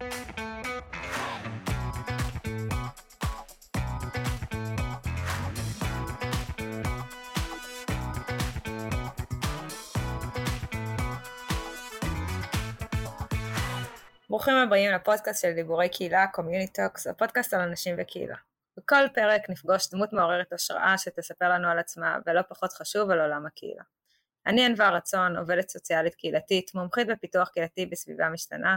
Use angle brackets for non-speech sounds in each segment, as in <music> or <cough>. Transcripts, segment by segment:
ברוכים הבאים לפודקאסט של דיבורי קהילה, community talks, הפודקאסט על אנשים וקהילה. בכל פרק נפגוש דמות מעוררת השראה שתספר לנו על עצמה, ולא פחות חשוב על עולם הקהילה. אני ענווה רצון, עובדת סוציאלית קהילתית, מומחית בפיתוח קהילתי בסביבה משתנה,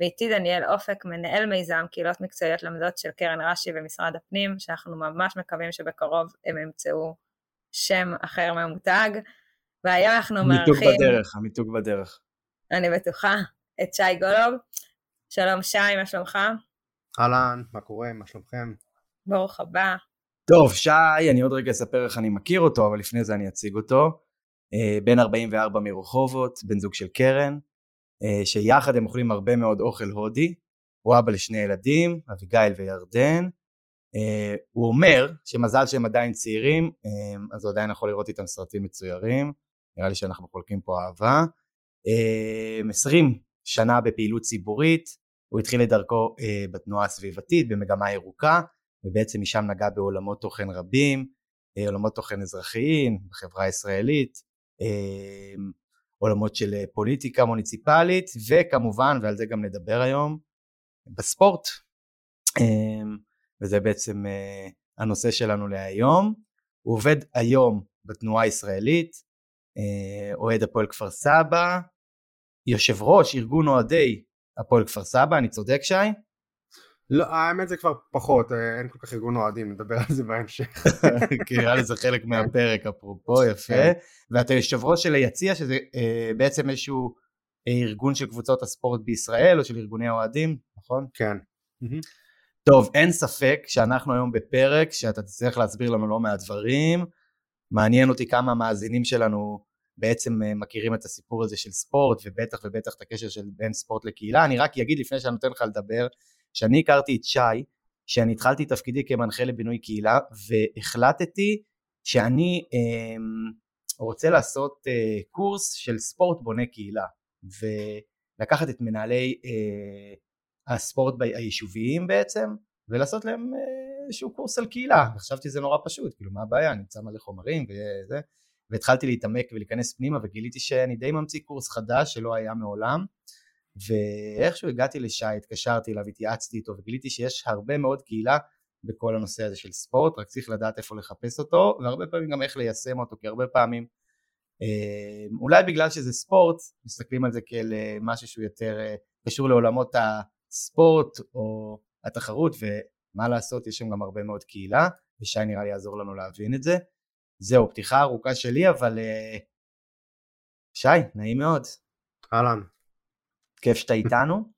ואיתי דניאל אופק, מנהל מיזם קהילות מקצועיות למדות של קרן רש"י ומשרד הפנים, שאנחנו ממש מקווים שבקרוב הם ימצאו שם אחר ממותג, והיום אנחנו מארחים... המיתוג בדרך, המיתוג בדרך. אני בטוחה, את שי גולוב. שלום שי, מה שלומך? אהלן, מה קורה, מה שלומכם? ברוך הבא. טוב, שי, אני עוד רגע אספר איך אני מכיר אותו, אבל לפני זה אני אציג אותו. אה, בן 44 מרחובות, בן זוג של קרן, שיחד הם אוכלים הרבה מאוד אוכל הודי. הוא אבא לשני ילדים, אביגיל וירדן. אה, הוא אומר שמזל שהם עדיין צעירים, אז הוא עדיין יכול לראות איתם סרטים מצוירים. נראה לי שאנחנו חולקים פה אהבה. 20 שנה בפעילות ציבורית, הוא התחיל את דרכו אה, בתנועה הסביבתית במגמה ירוקה ובעצם משם נגע בעולמות תוכן רבים, אה, עולמות תוכן אזרחיים בחברה הישראלית, אה, עולמות של אה, פוליטיקה מוניציפלית וכמובן ועל זה גם נדבר היום בספורט אה, וזה בעצם אה, הנושא שלנו להיום. הוא עובד היום בתנועה הישראלית, אה, אוהד הפועל כפר סבא, יושב ראש ארגון אוהדי הפועל כפר סבא, אני צודק שי? לא, האמת זה כבר פחות, אה, אין כל כך ארגון אוהדים, נדבר על זה בהמשך. <laughs> כי נראה לי זה חלק מהפרק אפרופו, יפה. כן. ואתה יושב ראש של היציע, שזה אה, בעצם איזשהו אה, ארגון של קבוצות הספורט בישראל, או של ארגוני האוהדים, נכון? כן. טוב, אין ספק שאנחנו היום בפרק שאתה תצטרך להסביר לנו לא מעט דברים. מעניין אותי כמה המאזינים שלנו בעצם מכירים את הסיפור הזה של ספורט ובטח ובטח את הקשר של בין ספורט לקהילה. אני רק אגיד לפני שאני נותן לך לדבר, שאני הכרתי את שי, שאני התחלתי תפקידי כמנחה לבינוי קהילה והחלטתי שאני אה, רוצה לעשות אה, קורס של ספורט בונה קהילה ולקחת את מנהלי אה, הספורט היישוביים בעצם ולעשות להם אה, איזשהו קורס על קהילה. חשבתי שזה נורא פשוט, כאילו מה הבעיה, נמצא מלא חומרים וזה. והתחלתי להתעמק ולהיכנס פנימה וגיליתי שאני די ממציא קורס חדש שלא היה מעולם ואיכשהו הגעתי לשי, התקשרתי אליו, התייעצתי איתו וגיליתי שיש הרבה מאוד קהילה בכל הנושא הזה של ספורט, רק צריך לדעת איפה לחפש אותו והרבה פעמים גם איך ליישם אותו כי הרבה פעמים אה, אולי בגלל שזה ספורט מסתכלים על זה כאל אה, משהו שהוא יותר אה, קשור לעולמות הספורט או התחרות ומה לעשות יש שם גם הרבה מאוד קהילה ושי נראה לי יעזור לנו להבין את זה זהו, פתיחה ארוכה שלי, אבל שי, נעים מאוד. אהלן. כיף שאתה איתנו.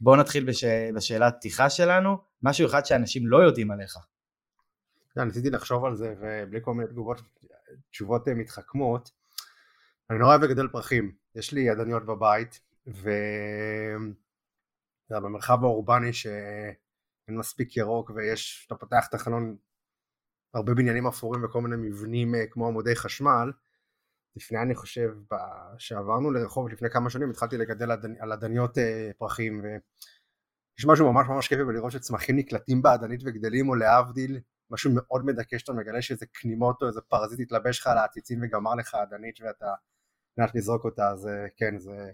בואו נתחיל בש... בשאלת פתיחה שלנו, משהו אחד שאנשים לא יודעים עליך. ניסיתי לחשוב על זה, ובלי כל מיני תגובות, תשובות אה, מתחכמות. אני נורא אוהב לגדל פרחים. יש לי ידניות בבית, ו... במרחב האורבני שאין מספיק ירוק ויש, אתה פותח את החלון הרבה בניינים אפורים וכל מיני מבנים אה, כמו עמודי חשמל. לפני אני חושב שעברנו לרחוב לפני כמה שנים התחלתי לגדל על עדניות אה, פרחים ויש משהו ממש ממש כיפי בלראות שצמחים נקלטים בעדנית וגדלים או להבדיל משהו מאוד מדכא שאתה מגלה שאיזה כנימות או איזה פרזיט התלבש לך על העציצים וגמר לך עדנית ואתה נלך לזרוק אותה אז אה, כן זה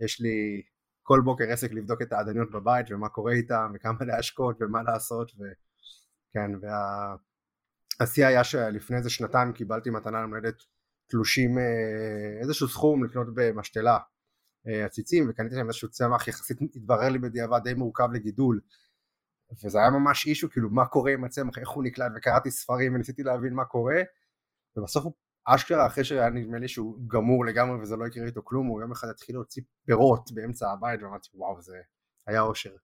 יש לי כל בוקר עסק לבדוק את העדניות בבית ומה קורה איתם וכמה להשקות ומה לעשות וכן וה... השיא היה שלפני איזה שנתיים קיבלתי מתנה למולדת תלושים אה, איזשהו סכום לקנות במשתלה אה, עציצים וקניתי להם איזשהו צמח יחסית התברר לי בדיעבד די מורכב לגידול. וזה היה ממש אישו כאילו מה קורה עם הצמח איך הוא נקלט וקראתי ספרים וניסיתי להבין מה קורה. ובסוף הוא אשכרה אחרי שהיה נדמה לי שהוא גמור לגמרי וזה לא יקרה איתו כלום הוא יום אחד התחיל להוציא פירות באמצע הבית ואמרתי וואו זה היה אושר.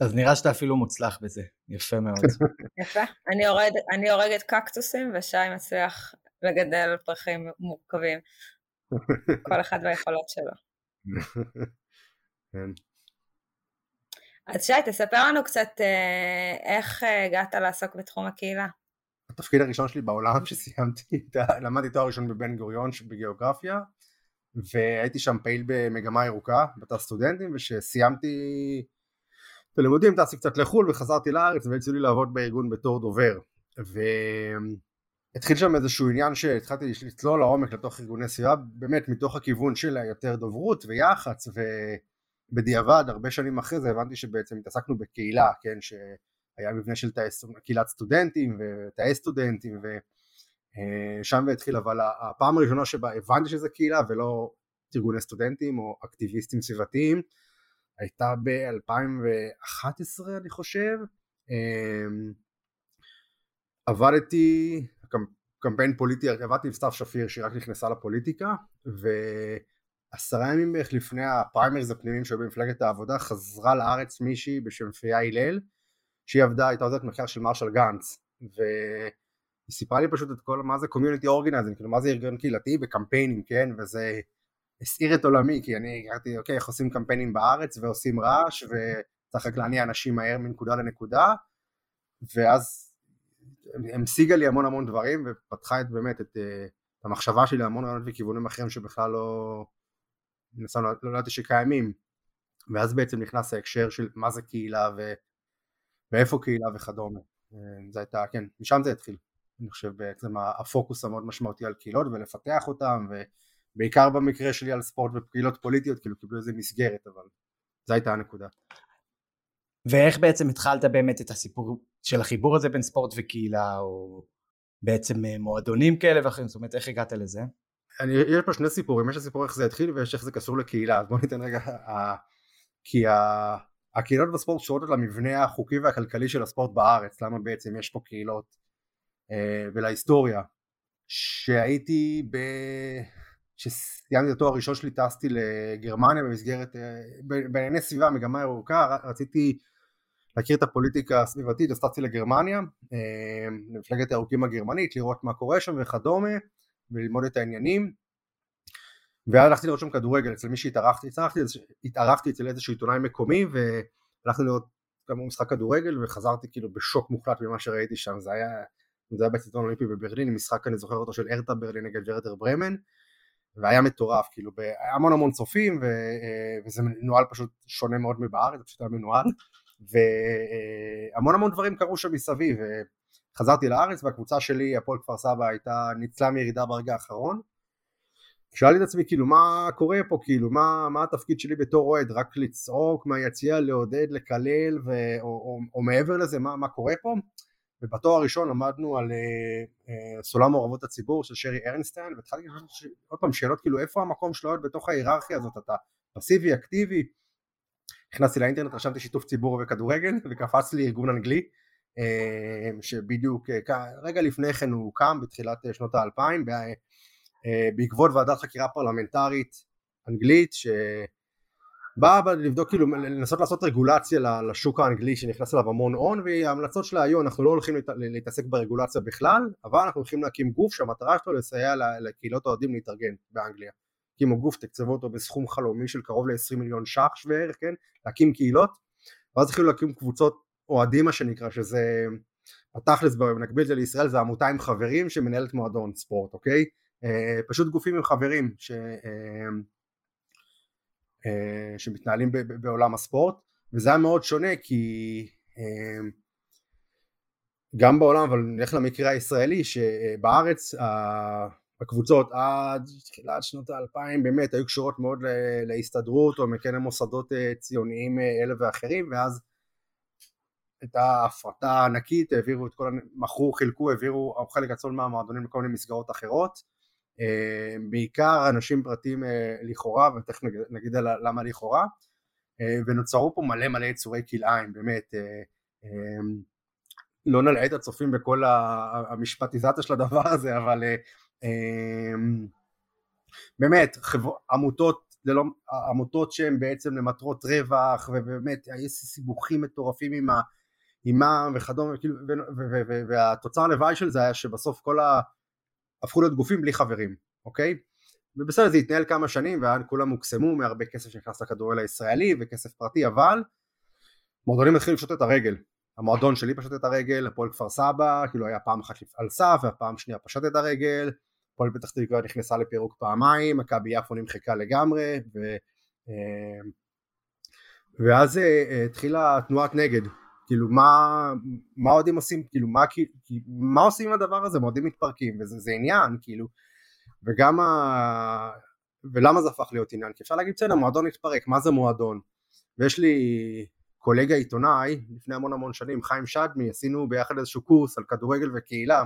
אז נראה שאתה אפילו מוצלח בזה, יפה מאוד. <laughs> יפה, אני הורגת קקטוסים ושי מצליח לגדל פרחים מורכבים. <laughs> כל אחד והיכולות שלו. כן. אז שי, תספר לנו קצת אה, איך אה, הגעת לעסוק בתחום הקהילה. התפקיד הראשון שלי בעולם <laughs> שסיימתי, למדתי תואר ראשון בבן גוריון בגיאוגרפיה והייתי שם פעיל במגמה ירוקה בתור סטודנטים ושסיימתי בלימודים טסתי קצת לחו"ל וחזרתי לארץ והציעו לי לעבוד בארגון בתור דובר והתחיל שם איזשהו עניין שהתחלתי לצלול לעומק לתוך ארגוני סביבה באמת מתוך הכיוון של יותר דוברות ויח"צ ובדיעבד הרבה שנים אחרי זה הבנתי שבעצם התעסקנו בקהילה כן שהיה מבנה של תאי, קהילת סטודנטים ותאי סטודנטים ושם אה, התחיל אבל הפעם הראשונה שבה הבנתי שזה קהילה ולא ארגוני סטודנטים או אקטיביסטים סביבתיים הייתה ב-2011 אני חושב. אמ, עבדתי קמפיין פוליטי עבדתי עם סתיו שפיר שהיא רק נכנסה לפוליטיקה ועשרה ימים בערך לפני הפריימריז הפנימיים שהיו במפלגת העבודה חזרה לארץ מישהי בשם פיה הלל שהיא עבדה הייתה עוזרת מחקר של מרשל גנץ והיא סיפרה לי פשוט את כל מה זה community organizing כאילו מה זה ארגון קהילתי וקמפיינים כן? וזה הסעיר את עולמי, כי אני אמרתי, אוקיי, איך עושים קמפיינים בארץ ועושים רעש וצריך רק להניע אנשים מהר מנקודה לנקודה, ואז המשיגה לי המון המון דברים ופתחה את באמת את, אה, את המחשבה שלי להמון רעיונות וכיוונים אחרים שבכלל לא, לא, לא ידעתי שקיימים, ואז בעצם נכנס ההקשר של מה זה קהילה ו, ואיפה קהילה וכדומה. אה, זה הייתה, כן, משם זה התחיל. אני חושב בעצם הפוקוס המאוד משמעותי על קהילות ולפתח אותם ו... בעיקר במקרה שלי על ספורט ופעילות פוליטיות, כאילו קיבלו איזה מסגרת, אבל זו הייתה הנקודה. ואיך בעצם התחלת באמת את הסיפור של החיבור הזה בין ספורט וקהילה, או בעצם אה, מועדונים כאלה ואחרים, זאת אומרת איך הגעת לזה? אני, יש פה שני סיפורים, יש הסיפור איך זה התחיל ויש איך זה קשור לקהילה, אז בוא ניתן רגע, ה, כי ה, הקהילות בספורט שורות למבנה החוקי והכלכלי של הספורט בארץ, למה בעצם יש פה קהילות אה, ולהיסטוריה. שהייתי ב... כשסיימתי את התואר הראשון שלי טסתי לגרמניה במסגרת, אה, בענייני סביבה, מגמה ירוקה, רציתי להכיר את הפוליטיקה הסביבתית, אז טסתי לגרמניה, אה, למפלגת הירוקים הגרמנית, לראות מה קורה שם וכדומה, וללמוד את העניינים. ואז הלכתי לראות שם כדורגל אצל מי שהתארחתי, התארחתי, התארחתי אצל איזשהו עיתונאי מקומי והלכתי לראות גם משחק כדורגל וחזרתי כאילו בשוק מוחלט ממה שראיתי שם, זה היה, זה היה בציטון אולימפי בברלין, משחק אני זוכר אותו של ארטה ברלין נגד ורטר ברמן, והיה מטורף, כאילו, המון המון צופים, ו, אה, וזה מנוהל פשוט שונה מאוד מבארץ, פשוט היה מנוהל, והמון המון דברים קרו שם מסביב, וחזרתי לארץ, והקבוצה שלי, הפועל כפר סבא, הייתה, ניצלה מירידה ברגע האחרון, שאלתי את עצמי כאילו מה קורה פה? כאילו מה, מה התפקיד שלי בתור אוהד? רק לצעוק? מהיציע לעודד לקלל ו, או, או, או מעבר לזה מה, מה קורה פה? ובתואר הראשון למדנו על uh, uh, סולם מעורבות הציבור של שרי ארנסטיין והתחלתי לשאול עוד פעם שאלות כאילו איפה המקום של האוהד בתוך ההיררכיה הזאת? אתה פסיבי אקטיבי נכנסתי לאינטרנט רשמתי שיתוף ציבור וכדורגל וקפץ לי ארגון אנגלי uh, שבדיוק uh, רגע לפני כן הוא הוקם בתחילת שנות האלפיים בעקבות ועדת חקירה פרלמנטרית אנגלית ש... באה לבדוק כאילו לנסות לעשות רגולציה לשוק האנגלי שנכנס אליו המון הון וההמלצות שלה היו אנחנו לא הולכים להתעסק ברגולציה בכלל אבל אנחנו הולכים להקים גוף שהמטרה שלו לסייע לקהילות האוהדים להתארגן באנגליה הקימו גוף תקצבו אותו בסכום חלומי של קרוב ל-20 מיליון ש"ח שווה ערך כן? להקים קהילות ואז התחילו להקים קבוצות אוהדים מה שנקרא שזה התכלס במקביל זה לישראל זה עמותה עם חברים שמנהלת מועדון ספורט אוקיי? אה, פשוט גופים עם חברים ש... אה, אה, שמתנהלים בעולם הספורט וזה היה מאוד שונה כי אה, גם בעולם אבל נלך למקרה הישראלי שבארץ הקבוצות עד תחילת שנות האלפיים באמת היו קשורות מאוד להסתדרות או מכן למוסדות אה, ציוניים אלה ואחרים ואז הייתה הפרטה ענקית, העבירו את כל, מכרו, חילקו, העבירו חלק גדול מהמועדונים לכל מיני מסגרות אחרות. אה, בעיקר אנשים פרטיים אה, לכאורה ותכף נגיד למה לכאורה אה, ונוצרו פה מלא מלא יצורי כלאיים באמת לא נלאה את הצופים בכל המשפטיזציה של הדבר הזה אבל באמת חבר... עמותות ללא, עמותות שהן בעצם למטרות רווח ובאמת יש סיבוכים מטורפים עם עימם וכדומה וכאילו, והתוצר הלוואי של זה היה שבסוף כל ה... הפכו להיות גופים בלי חברים, אוקיי? ובסדר זה התנהל כמה שנים וכולם הוקסמו מהרבה כסף שנכנס לכדורגל הישראלי וכסף פרטי אבל מועדונים התחילו לפשוט את הרגל המועדון שלי פשוט את הרגל, הפועל כפר סבא, כאילו היה פעם אחת על סף והפעם שנייה פשט את הרגל, הפועל פתח תקווה נכנסה לפירוק פעמיים, מכבי יפו נמחקה לגמרי ו... אה, ואז uh, התחילה תנועת נגד, כאילו מה, מה אוהדים עושים, כאילו מה, מה עושים עם הדבר הזה, אוהדים מתפרקים, וזה זה עניין, כאילו, וגם ה... ולמה זה הפך להיות עניין? כי אפשר להגיד בסדר, מועדון התפרק, מה זה מועדון? ויש לי קולגה עיתונאי, לפני המון המון שנים, חיים שדמי, עשינו ביחד איזשהו קורס על כדורגל וקהילה,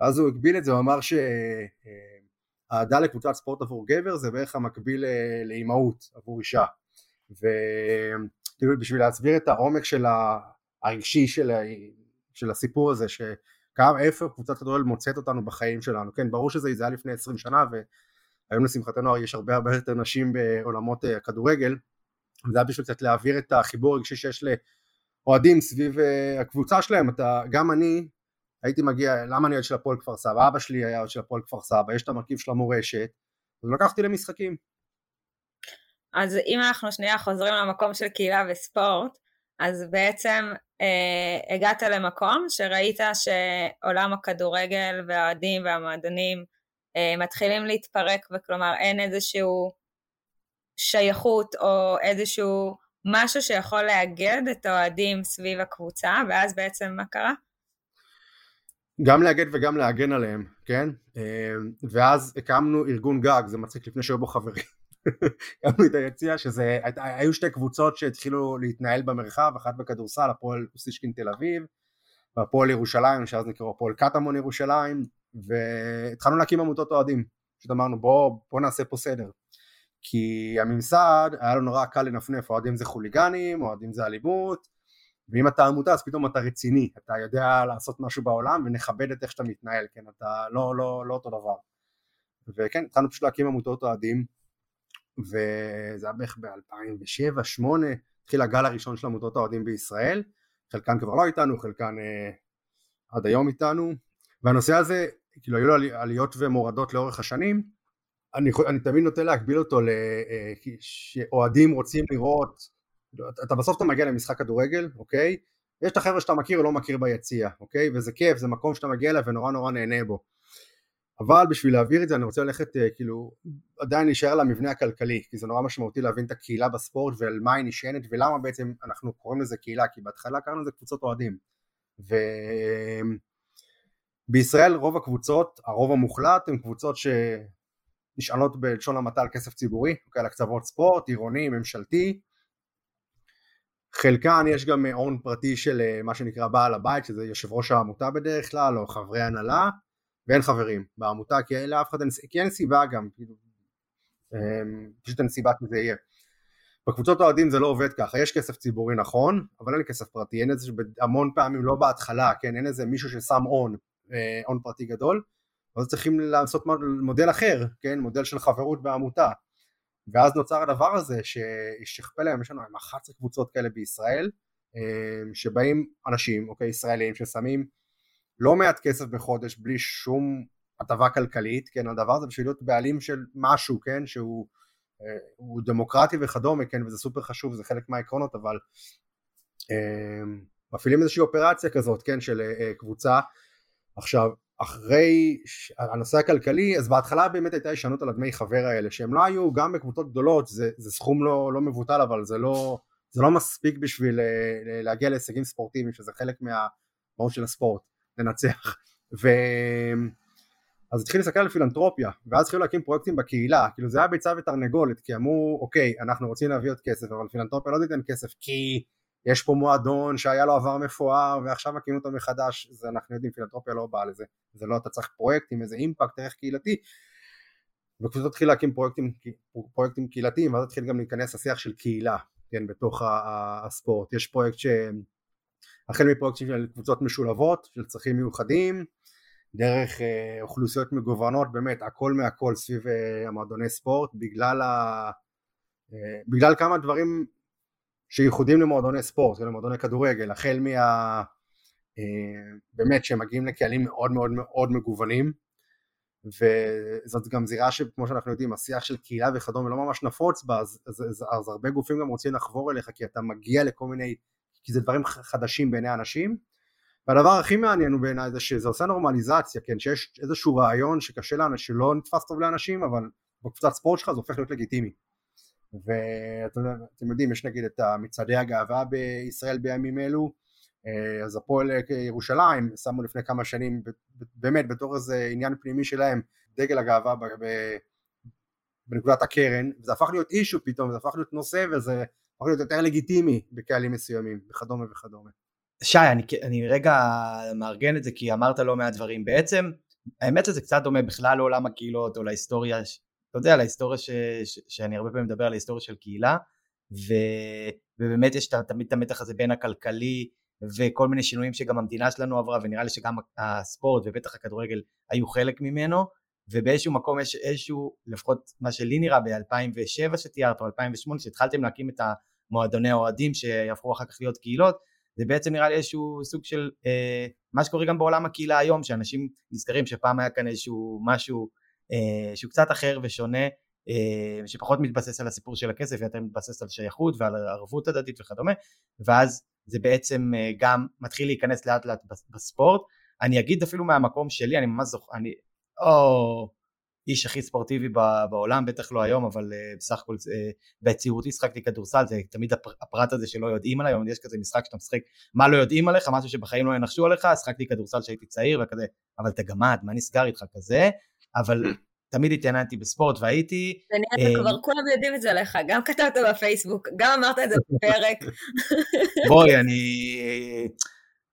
אז הוא הגביל את זה, הוא אמר שאהדה לקבוצת ספורט עבור גבר זה בערך המקביל לאימהות עבור אישה. וכאילו בשביל להסביר את העומק של הרגשי של, של הסיפור הזה, שכמה איפה קבוצת כדורגל מוצאת אותנו בחיים שלנו, כן ברור שזה היה לפני 20 שנה והיום לשמחתנו יש הרבה הרבה יותר נשים בעולמות הכדורגל, זה היה בשביל קצת להעביר את החיבור הרגשי שיש לאוהדים סביב אה, הקבוצה שלהם, אתה, גם אני הייתי מגיע, למה אני אוהד של הפועל כפר סבא, אבא שלי היה אוהד של הפועל כפר סבא, יש את המרכיב של המורשת, אז לקחתי למשחקים. אז אם אנחנו שנייה חוזרים למקום של קהילה וספורט, אז בעצם אה, הגעת למקום שראית שעולם הכדורגל והאוהדים והמועדונים אה, מתחילים להתפרק וכלומר אין איזשהו שייכות או איזשהו משהו שיכול לאגד את האוהדים סביב הקבוצה, ואז בעצם מה קרה? גם לאגד וגם להגן עליהם, כן? אה, ואז הקמנו ארגון גג, זה מצחיק לפני שהיו בו חברים. <laughs> הקמנו את היציע שזה, היו שתי קבוצות שהתחילו להתנהל במרחב, אחת בכדורסל, הפועל אוסישקין תל אביב, והפועל ירושלים, שאז נקראו הפועל קטמון ירושלים, והתחלנו להקים עמותות אוהדים. פשוט אמרנו בוא, בוא נעשה פה סדר. כי הממסד היה לו נורא קל לנפנף, אוהדים זה חוליגנים, אוהדים זה אלימות, ואם אתה עמותה אז פתאום אתה רציני, אתה יודע לעשות משהו בעולם ונכבד את איך שאתה מתנהל, כן, אתה לא, לא, לא אותו דבר. וכן, התחלנו פשוט להקים עמותות אוהדים, וזה היה בערך ב-2007-2008, התחיל הגל הראשון של עמותות האוהדים בישראל, חלקן כבר לא איתנו, חלקן אה, עד היום איתנו, והנושא הזה, כאילו היו לו עליות ומורדות לאורך השנים, אני, אני תמיד נוטה להגביל אותו לאוהדים רוצים לראות, אתה בסוף אתה מגיע למשחק כדורגל, אוקיי? יש את החבר'ה שאתה מכיר או לא מכיר ביציע, אוקיי? וזה כיף, זה מקום שאתה מגיע אליו ונורא נורא נהנה בו. אבל בשביל להעביר את זה אני רוצה ללכת אה, כאילו עדיין להישאר למבנה הכלכלי כי זה נורא משמעותי להבין את הקהילה בספורט ועל מה היא נשענת ולמה בעצם אנחנו קוראים לזה קהילה כי בהתחלה קראנו לזה קבוצות אוהדים ובישראל רוב הקבוצות הרוב המוחלט הן קבוצות שנשענות בלשון המעטה על כסף ציבורי אוקיי, על הקצוות ספורט עירוני ממשלתי חלקן יש גם הון פרטי של אה, מה שנקרא בעל הבית שזה יושב ראש העמותה בדרך כלל או חברי הנהלה ואין חברים בעמותה כי לאף אחד אין, כי אין סיבה גם, כאילו, אמ, פשוט אין סיבה שזה יהיה. בקבוצות אוהדים זה לא עובד ככה, יש כסף ציבורי נכון, אבל אין כסף פרטי, אין איזה המון פעמים לא בהתחלה, כן, אין איזה מישהו ששם הון, אה, הון פרטי גדול, אז צריכים לעשות מודל אחר, כן, מודל של חברות בעמותה, ואז נוצר הדבר הזה ששכפה להם, יש לנו 11 קבוצות כאלה בישראל, אה, שבאים אנשים, אוקיי, ישראלים ששמים לא מעט כסף בחודש בלי שום הטבה כלכלית, כן, הדבר הזה בשביל להיות בעלים של משהו, כן, שהוא אה, דמוקרטי וכדומה, כן, וזה סופר חשוב, זה חלק מהעקרונות, אבל אה, מפעילים איזושהי אופרציה כזאת, כן, של קבוצה. עכשיו, אחרי הנושא הכלכלי, אז בהתחלה באמת הייתה הישענות על הדמי חבר האלה, שהם לא היו, גם בקבוצות גדולות, זה, זה סכום לא, לא מבוטל, אבל זה לא, זה לא מספיק בשביל להגיע להישגים ספורטיביים, שזה חלק מהמהות של הספורט. לנצח ו... אז התחיל להסתכל על פילנטרופיה ואז התחילו להקים פרויקטים בקהילה כאילו זה היה ביצה ותרנגולת כי אמרו אוקיי אנחנו רוצים להביא עוד כסף אבל פילנטרופיה לא תיתן כסף כי יש פה מועדון שהיה לו עבר מפואר ועכשיו מקימים אותו מחדש זה אנחנו יודעים פילנטרופיה לא באה לזה. זה לא אתה צריך פרויקט עם איזה אימפקט ערך קהילתי. וקבוצות התחיל להקים פרויקטים, פרויקטים קהילתיים ואז התחיל גם להיכנס לשיח של קהילה כן בתוך הספורט. יש פרויקט ש... החל מפרויקטים של קבוצות משולבות של צרכים מיוחדים דרך אה, אוכלוסיות מגוונות באמת הכל מהכל סביב אה, המועדוני ספורט בגלל, ה, אה, בגלל כמה דברים שייחודים למועדוני ספורט ולמועדוני כדורגל החל מה אה, באמת שהם מגיעים לקהלים מאוד מאוד מאוד מגוונים וזאת גם זירה שכמו שאנחנו יודעים השיח של קהילה וכדומה לא ממש נפוץ בה אז, אז, אז, אז הרבה גופים גם רוצים לחבור אליך כי אתה מגיע לכל מיני כי זה דברים חדשים בעיני אנשים והדבר הכי מעניין הוא בעיניי זה שזה עושה נורמליזציה, כן, שיש איזשהו רעיון שקשה לאנשים, שלא נתפס טוב לאנשים, אבל בקבוצת ספורט שלך זה הופך להיות לגיטימי. ואתם יודעים, יש נגיד את מצעדי הגאווה בישראל בימים אלו, אה, אז הפועל ירושלים שמו לפני כמה שנים, באמת בתור איזה עניין פנימי שלהם, דגל הגאווה בנקודת הקרן, זה הפך להיות אישו פתאום, זה הפך להיות נושא וזה הפך להיות יותר לגיטימי בקהלים מסוימים, וכדומה וכדומה. שי, אני, אני רגע מארגן את זה כי אמרת לא מעט דברים. בעצם, האמת שזה קצת דומה בכלל לעולם הקהילות או להיסטוריה, אתה יודע, להיסטוריה ש, ש, שאני הרבה פעמים מדבר על ההיסטוריה של קהילה, ו, ובאמת יש תמיד את המתח הזה בין הכלכלי וכל מיני שינויים שגם המדינה שלנו עברה, ונראה לי שגם הספורט ובטח הכדורגל היו חלק ממנו, ובאיזשהו מקום יש איזשהו, לפחות מה שלי נראה ב-2007 שתיארת, או 2008, שהתחלתם להקים את המועדוני האוהדים שיהפכו אחר כך להיות קהילות, זה בעצם נראה לי איזשהו סוג של אה, מה שקורה גם בעולם הקהילה היום, שאנשים נזכרים שפעם היה כאן איזשהו משהו שהוא קצת אחר ושונה, אה, שפחות מתבסס על הסיפור של הכסף ויותר מתבסס על שייכות ועל ערבות הדדית וכדומה, ואז זה בעצם אה, גם מתחיל להיכנס לאט לאט בספורט. אני אגיד אפילו מהמקום שלי, אני ממש זוכר, אני, או איש הכי ספורטיבי בעולם, בטח לא היום, אבל בסך הכל בצעירותי שחקתי כדורסל, זה תמיד הפרט הזה שלא יודעים עליי, יש כזה משחק שאתה משחק מה לא יודעים עליך, משהו שבחיים לא ינחשו עליך, שחקתי כדורסל כשהייתי צעיר וכזה, אבל אתה גמד, מה נסגר איתך כזה, אבל תמיד התעניינתי בספורט והייתי... דניאל, uh, כבר כולם יודעים את זה עליך, גם כתבת בפייסבוק, גם אמרת את זה בפרק. בואי, אני...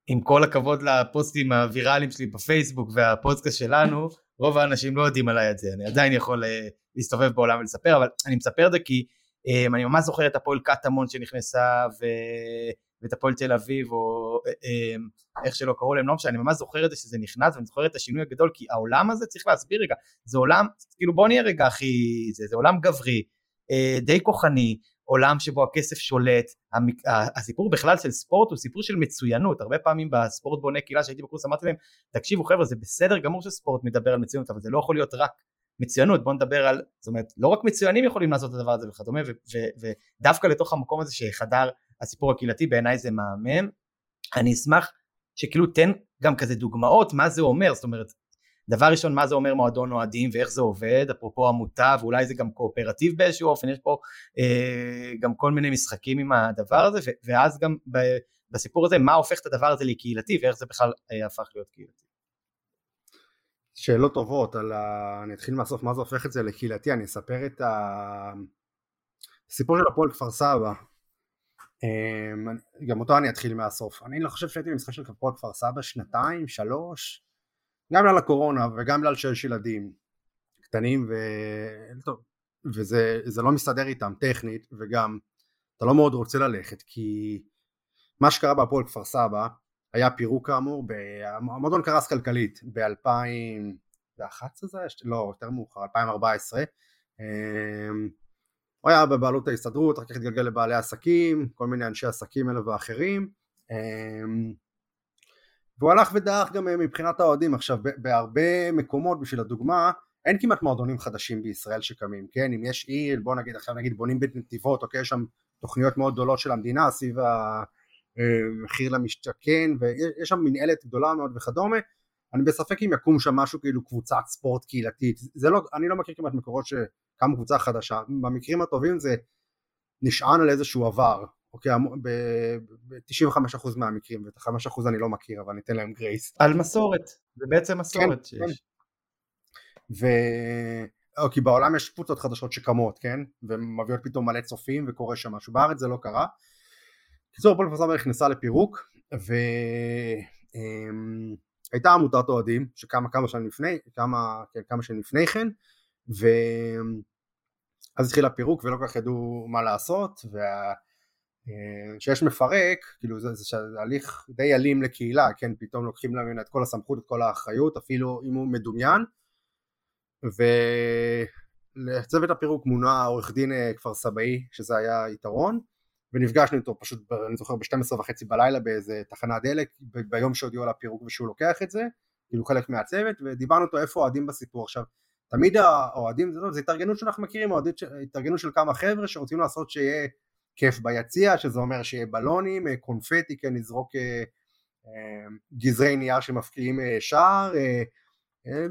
עם כל הכבוד לפוסטים הוויראליים שלי בפייסבוק והפודקאסט שלנו, רוב האנשים לא יודעים עליי את זה, אני עדיין יכול uh, להסתובב בעולם ולספר, אבל אני מספר את זה כי אני ממש זוכר את הפועל קטמון שנכנסה ו... ואת הפועל תל אביב או um, איך שלא קראו להם, לא משנה, אני ממש זוכר את זה שזה נכנס ואני זוכר את השינוי הגדול כי העולם הזה צריך להסביר רגע, זה עולם, כאילו בוא נהיה רגע הכי, זה, זה עולם גברי, uh, די כוחני, עולם שבו הכסף שולט, הסיפור בכלל של ספורט הוא סיפור של מצוינות, הרבה פעמים בספורט בונה קהילה שהייתי בקורס אמרתי להם תקשיבו חבר'ה זה בסדר גמור שספורט מדבר על מצוינות אבל זה לא יכול להיות רק מצוינות בוא נדבר על זאת אומרת לא רק מצוינים יכולים לעשות את הדבר הזה וכדומה ודווקא לתוך המקום הזה שחדר הסיפור הקהילתי בעיניי זה מהמם אני אשמח שכאילו תן גם כזה דוגמאות מה זה אומר זאת אומרת דבר ראשון מה זה אומר מועדון אוהדים ואיך זה עובד אפרופו עמותה ואולי זה גם קואופרטיב באיזשהו אופן יש פה אה, גם כל מיני משחקים עם הדבר הזה ואז גם בסיפור הזה מה הופך את הדבר הזה לקהילתי ואיך זה בכלל אה, הפך להיות קהילתי. שאלות טובות על ה... אני אתחיל מהסוף מה זה הופך את זה לקהילתי? אני אספר את הסיפור של הפועל כפר סבא. אמ, גם אותו אני אתחיל מהסוף. אני לא חושב שהייתי במשחק של הפועל כפר סבא שנתיים שלוש גם בגלל הקורונה וגם בגלל שיש ילדים קטנים ו... וזה לא מסתדר איתם טכנית וגם אתה לא מאוד רוצה ללכת כי מה שקרה בהפועל כפר סבא היה פירוק כאמור, המועדון קרס כלכלית ב-2011 זה היה? לא, יותר מאוחר, 2014 אמ, הוא היה בבעלות ההסתדרות, אחר כך התגלגל לבעלי עסקים, כל מיני אנשי עסקים אלה ואחרים. אמ, והוא הלך ודעך גם אה, מבחינת האוהדים. עכשיו בהרבה מקומות בשביל הדוגמה אין כמעט מועדונים חדשים בישראל שקמים כן? אם יש עיר בוא נגיד עכשיו נגיד בונים בנתיבות אוקיי? יש שם תוכניות מאוד גדולות של המדינה סביב המחיר אה, למשתכן ויש שם מנהלת גדולה מאוד וכדומה אני בספק אם יקום שם משהו כאילו קבוצת ספורט קהילתית זה לא אני לא מכיר כמעט מקורות שקמו קבוצה חדשה במקרים הטובים זה נשען על איזשהו עבר אוקיי, ב-95% מהמקרים, ואת ה-5% אני לא מכיר, אבל ניתן להם גרייס. על מסורת, זה בעצם מסורת כן, שיש. כן. ו... או, כי בעולם יש קבוצות חדשות שקמות, כן? ומביאות פתאום מלא צופים וקורה שם משהו. בארץ זה לא קרה. קיצור, הפועל כפר סבא נכנסה לפירוק, והייתה אמ, עמותת אוהדים שקמה כמה שנים לפני, כמה, כן, כמה שנים לפני כן, ואז התחיל הפירוק ולא כל כך ידעו מה לעשות, וה... כשיש מפרק, כאילו זה, זה, הליך די אלים לקהילה, כן, פתאום לוקחים ממנה את כל הסמכות, את כל האחריות, אפילו אם הוא מדומיין, ולצוות הפירוק מונה עורך דין אה, כפר סבאי, שזה היה יתרון, ונפגשנו איתו פשוט, אני זוכר, ב-12 וחצי בלילה באיזה תחנת דלק, ביום שהודיעו על הפירוק ושהוא לוקח את זה, כאילו חלק מהצוות, ודיברנו איתו איפה אוהדים בסיפור. עכשיו, תמיד האוהדים, זה, זה התארגנות שאנחנו מכירים, התארגנות של כמה חבר'ה שרוצים לעשות שיהיה כיף ביציע, שזה אומר שיהיה בלונים, אה, קונפטי, כן, לזרוק אה, אה, גזרי נייר שמפקיעים שער,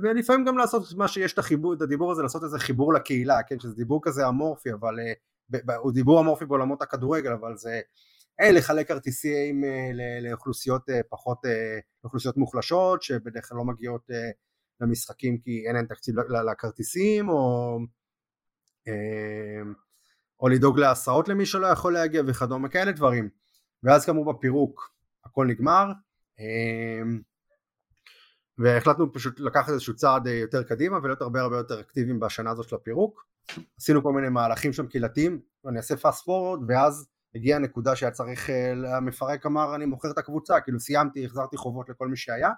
ולפעמים גם לעשות מה שיש את החיבור, את הדיבור הזה, לעשות איזה חיבור לקהילה, כן, שזה דיבור כזה אמורפי, אבל הוא דיבור אמורפי בעולמות הכדורגל, אבל זה אה, לחלק כרטיסים אה, לאוכלוסיות אה, פחות, לאוכלוסיות מוחלשות, שבדרך כלל לא מגיעות למשחקים כי אין להם תקציב לכרטיסים, או, או לדאוג להסעות למי שלא יכול להגיע וכדומה, כאלה דברים. ואז כאמור בפירוק הכל נגמר, והחלטנו פשוט לקחת איזשהו צעד יותר קדימה ולהיות הרבה הרבה יותר אקטיביים בשנה הזאת של הפירוק. עשינו כל מיני מהלכים שם קהילתיים, ואני אעשה פאסט פורוד, ואז הגיעה הנקודה שהיה צריך, אה, המפרק אמר אני מוכר את הקבוצה, כאילו סיימתי, החזרתי חובות לכל מי שהיה,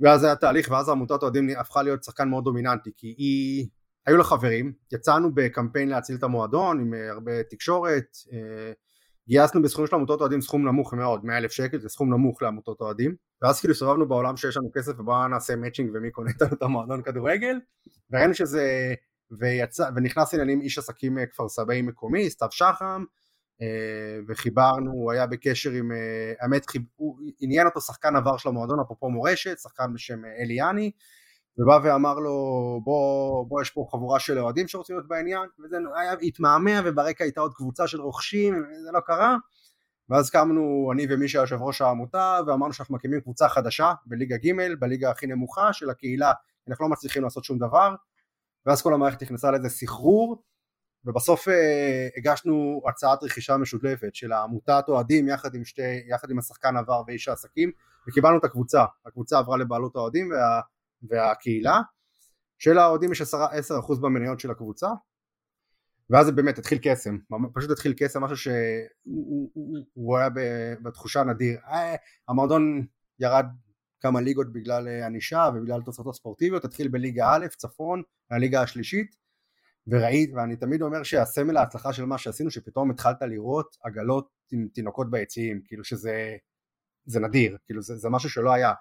ואז היה תהליך, ואז עמותת אוהדים הפכה להיות שחקן מאוד דומיננטי, כי היא, היו לה חברים, יצאנו בקמפיין להציל את המועדון עם אה, הרבה תקשורת, אה, גייסנו בסכום של עמותות אוהדים סכום נמוך מאוד, 100 אלף שקל, זה סכום נמוך לעמותות אוהדים, ואז כאילו הסתובבנו בעולם שיש לנו כסף ובואו נעשה מאצ'ינג ומי קונה את המועדון כדורגל, וראינו שזה ויצא, ונכנס עניינים איש עסקים אה, כפר סבאי מקומי, סתיו שחם, אה, וחיברנו, הוא היה בקשר עם, אה, האמת, הוא עניין אותו שחקן עבר של המועדון, אפרופו מורשת, שחקן בשם אליאני, ובא ואמר לו בוא, בוא יש פה חבורה של אוהדים שרוצים להיות בעניין, וזה היה התמהמה וברקע הייתה עוד קבוצה של רוכשים, וזה לא קרה, ואז קמנו אני ומי שהיה יושב ראש העמותה ואמרנו שאנחנו מקימים קבוצה חדשה בליגה ג' בליגה הכי נמוכה של הקהילה, אנחנו לא מצליחים לעשות שום דבר, ואז כל המערכת נכנסה לאיזה סחרור ובסוף אה, הגשנו הצעת רכישה משותפת של העמותת אוהדים יחד עם, שתי, יחד עם השחקן עבר ואיש העסקים וקיבלנו את הקבוצה, הקבוצה עברה לבעלות האוהדים וה, והקהילה. של האוהדים יש 10%, 10 במניות של הקבוצה. ואז זה באמת התחיל קסם, פשוט התחיל קסם, משהו שהוא היה בתחושה נדיר, אה, המועדון ירד כמה ליגות בגלל אה, ענישה ובגלל תוצאות הספורטיביות, התחיל בליגה א', צפון, הליגה השלישית, וראית, ואני תמיד אומר שהסמל ההצלחה של מה שעשינו, שפתאום התחלת לראות עגלות עם תינוקות ביציעים, כאילו שזה זה נדיר, כאילו זה, זה משהו שלא היה.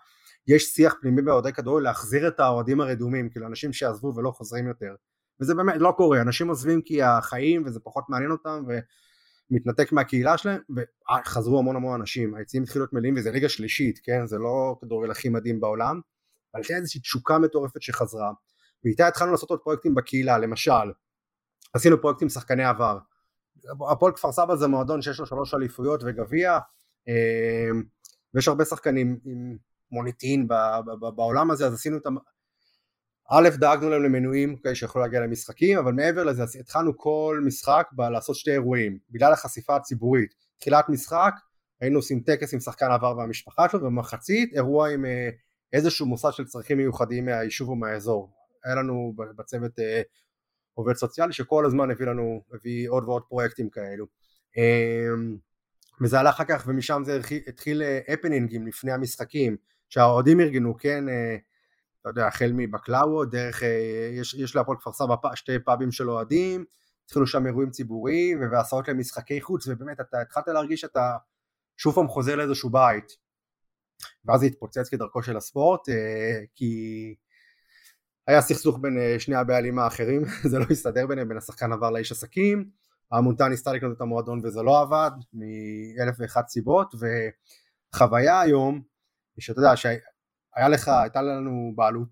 יש שיח פנימי באוהדי כדורגל להחזיר את האוהדים הרדומים, כאילו אנשים שעזבו ולא חוזרים יותר, וזה באמת לא קורה, אנשים עוזבים כי החיים וזה פחות מעניין אותם. מתנתק מהקהילה שלהם וחזרו המון המון אנשים. היציעים התחילו להיות מלאים וזה ליגה שלישית כן? זה לא כדורגל הכי מדהים בעולם. אבל הייתה איזושהי תשוקה מטורפת שחזרה. ואיתה התחלנו לעשות עוד פרויקטים בקהילה. למשל עשינו פרויקטים שחקני עבר. הפועל כפר סבא זה מועדון שיש לו שלוש אליפויות וגביע אמ, ויש הרבה שחקנים עם מוניטין בעולם הזה אז עשינו את א', דאגנו להם למנויים כאלה שיכולו להגיע למשחקים, אבל מעבר לזה התחלנו כל משחק לעשות שתי אירועים, בגלל החשיפה הציבורית. תחילת משחק, היינו עושים טקס עם שחקן עבר והמשפחה שלו, ובמחצית אירוע עם אה, איזשהו מוסד של צרכים מיוחדים מהיישוב ומהאזור. היה לנו בצוות אה, עובד סוציאלי שכל הזמן הביא לנו, הביא עוד ועוד פרויקטים כאלו. אמ, וזה עלה אחר כך ומשם זה התחיל הפנינגים אה, לפני המשחקים שהאוהדים ארגנו כן אתה יודע, החל מבקלאוו, דרך, אה, יש, יש להפועל כפר סבא שתי פאבים של אוהדים, התחילו שם אירועים ציבוריים והסעות למשחקי חוץ, ובאמת אתה התחלת להרגיש שאתה שוב פעם חוזר לאיזשהו בית. ואז זה התפוצץ כדרכו של הספורט, אה, כי היה סכסוך בין אה, שני הבעלים האחרים, <laughs> זה לא הסתדר ביניהם, בין השחקן עבר לאיש עסקים, העמותה ניסתה לקנות את המועדון וזה לא עבד, מאלף ואחת סיבות, וחוויה היום, שאתה יודע, היה לך, הייתה לנו בעלות,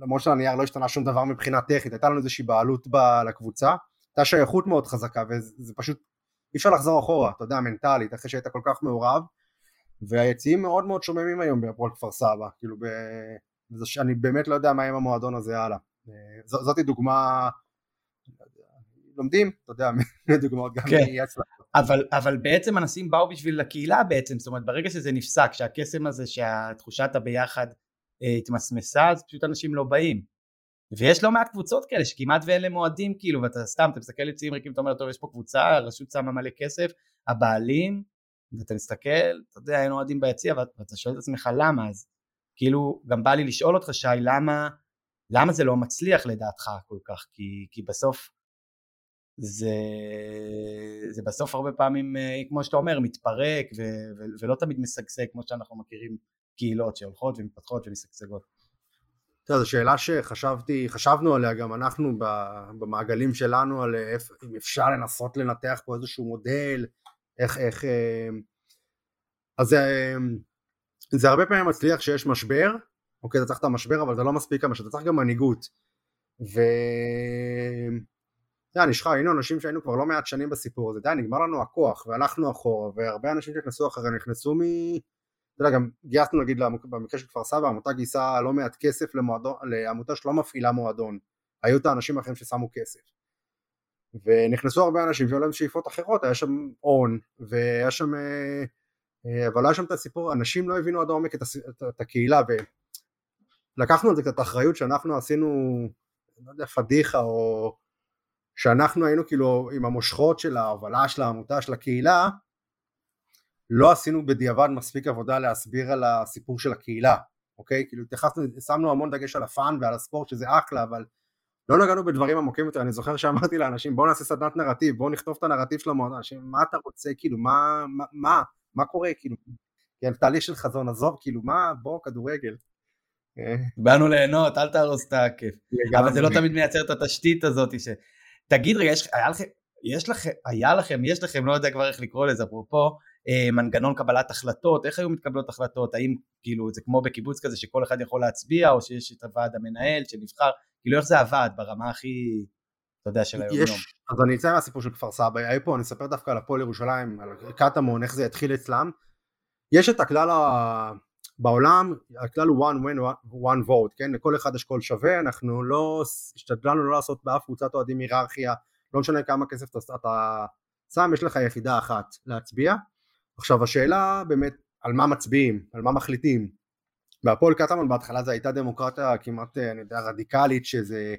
למרות שהנייר לא השתנה שום דבר מבחינה טכנית, הייתה לנו איזושהי בעלות ב, לקבוצה, הייתה שייכות מאוד חזקה וזה פשוט אי אפשר לחזור אחורה, אתה יודע, מנטלית, אחרי שהיית כל כך מעורב, והיציעים מאוד מאוד שוממים היום בהפועל כפר סבא, כאילו, ב... אני באמת לא יודע מה עם המועדון הזה הלאה. ז, זאתי דוגמה, לומדים, אתה יודע, <laughs> דוגמאות גם כן. אבל, אבל בעצם אנשים באו בשביל הקהילה בעצם, זאת אומרת ברגע שזה נפסק, שהקסם הזה, שהתחושת הביחד אה, התמסמסה, אז פשוט אנשים לא באים. ויש לא מעט קבוצות כאלה שכמעט ואין להם אוהדים כאילו, ואתה סתם, אתה מסתכל לציעים ריקים, אתה אומר, טוב, יש פה קבוצה, הרשות שמה מלא כסף, הבעלים, ואתה מסתכל, אתה יודע, אין אוהדים ביציע, ואתה שואל את עצמך למה, אז כאילו, גם בא לי לשאול אותך, שי, למה, למה זה לא מצליח לדעתך כל כך? כי, כי בסוף, זה, זה בסוף הרבה פעמים, אה, כמו שאתה אומר, מתפרק ו, ו, ולא תמיד משגשג כמו שאנחנו מכירים קהילות שהולכות ומתפתחות ומשגשגות. זו שאלה שחשבתי, חשבנו עליה גם אנחנו במעגלים שלנו על אם אפשר לנסות לנתח פה איזשהו מודל, איך, איך, אה, אז זה, זה הרבה פעמים מצליח שיש משבר, אוקיי, אתה צריך את המשבר אבל זה לא מספיק כמה שאתה צריך גם מנהיגות, ו... אתה יודע, נשחר, היינו אנשים שהיינו כבר לא מעט שנים בסיפור הזה, די, נגמר לנו הכוח, והלכנו אחורה, והרבה אנשים שנכנסו אחרינו נכנסו מ... אתה יודע, גם גייסנו נגיד במקרה של כפר סבא, העמותה גייסה לא מעט כסף למועדון, לעמותה שלא מפעילה מועדון, היו את האנשים האחרים ששמו כסף. ונכנסו הרבה אנשים שהיו להם שאיפות אחרות, היה שם הון, והיה שם, אה, אה, אבל היה שם את הסיפור, אנשים לא הבינו עד העומק את, את, את הקהילה, ולקחנו על זה קצת אחריות שאנחנו עשינו, לא יודע, פדיחה, או שאנחנו היינו כאילו עם המושכות של ההובלה של העמותה של הקהילה, לא עשינו בדיעבד מספיק עבודה להסביר על הסיפור של הקהילה, אוקיי? כאילו התייחסנו, שמנו המון דגש על הפאן ועל הספורט שזה אחלה, אבל לא נגענו בדברים עמוקים יותר, אני זוכר שאמרתי לאנשים בואו נעשה סדנת נרטיב, בואו נכתוב את הנרטיב של המועדון, אנשים מה אתה רוצה, כאילו מה, מה, מה, מה קורה, כאילו, כן, תהליך של חזון, עזוב, כאילו מה, בוא, כדורגל. באנו ליהנות, אל תהרוס את הכיף. אבל זה לא תמיד מייצר את התשתית הזאת ש... תגיד רגע, יש, היה לכם, יש לכם, היה לכם, יש לכם, לא יודע כבר איך לקרוא לזה, אפרופו, אה, מנגנון קבלת החלטות, איך היו מתקבלות החלטות, האם כאילו זה כמו בקיבוץ כזה שכל אחד יכול להצביע, או שיש את הוועד המנהל שנבחר, כאילו איך זה עבד ברמה הכי, אתה יודע, של היום יום. אז אני אצא מהסיפור של כפר סבא, היה פה, אני אספר דווקא על הפועל ירושלים, על קטמון, איך זה התחיל אצלם. יש את הכלל ה... בעולם, הכלל הוא one win one vote, כן? לכל אחד יש קול שווה, אנחנו לא, השתדלנו לא לעשות באף קבוצת אוהדים היררכיה, לא משנה כמה כסף אתה שם, יש לך יחידה אחת להצביע. עכשיו השאלה באמת על מה מצביעים, על מה מחליטים. בהפועל קטמון בהתחלה זו הייתה דמוקרטיה כמעט, אני יודע, רדיקלית, שזה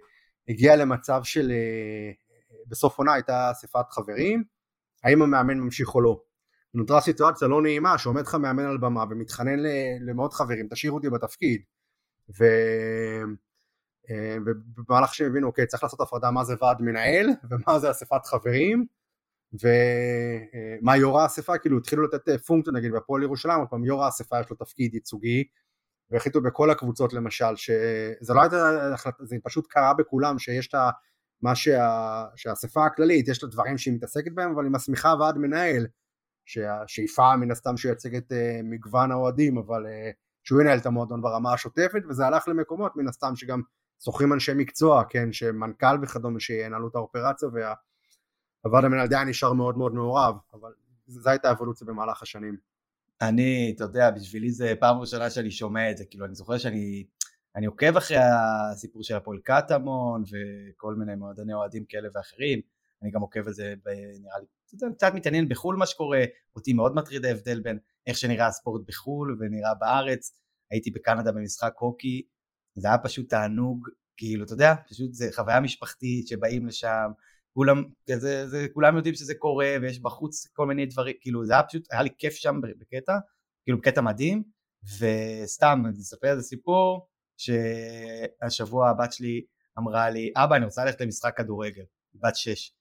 הגיע למצב של, אה, בסוף עונה הייתה אספת חברים, האם המאמן ממשיך או לא. נותרה סיטואציה לא נעימה שעומד לך מאמן על במה ומתחנן למאות חברים, תשאיר אותי בתפקיד. ו... אה, ובמהלך שהם הבינו, אוקיי, צריך לעשות הפרדה מה זה ועד מנהל ומה זה אספת חברים? ומה יו"ר האספה, כאילו התחילו לתת פונקציה נגיד בהפועל ירושלים, עוד פעם יו"ר האספה יש לו תפקיד ייצוגי והחליטו בכל הקבוצות למשל, שזה לא הייתה החלטה, זה פשוט קרה בכולם שיש את מה שה, שהאספה הכללית, יש לה דברים שהיא מתעסקת בהם, אבל היא מסמיכה ועד מנהל, שהשאיפה מן הסתם שייצג את uh, מגוון האוהדים, אבל uh, שהוא ינהל את המועדון ברמה השוטפת, וזה הלך למקומות מן הסתם שגם שוכרים אנשי מקצוע, כן, שמנכ"ל וכדומה שינהלו את האופרציה, והוועד המנהל די נשאר מאוד מאוד מעורב, אבל זו הייתה האבולוציה במהלך השנים. אני, אתה יודע, בשבילי זה פעם ראשונה שאני שומע את זה, כאילו אני זוכר שאני אני עוקב אחרי הסיפור של הפועל קטמון וכל מיני מועדוני אוהדים כאלה ואחרים, אני גם עוקב על זה, נראה לי, קצת מתעניין בחו"ל מה שקורה, אותי מאוד מטריד ההבדל בין איך שנראה הספורט בחו"ל ונראה בארץ, הייתי בקנדה במשחק הוקי, זה היה פשוט תענוג, כאילו, אתה יודע, פשוט זה חוויה משפחתית שבאים לשם, כולם, זה, זה, כולם יודעים שזה קורה ויש בחוץ כל מיני דברים, כאילו זה היה פשוט, היה לי כיף שם בקטע, כאילו בקטע מדהים, וסתם, אני אספר איזה סיפור, שהשבוע הבת שלי אמרה לי, אבא אני רוצה ללכת למשחק כדורגל, בת שש.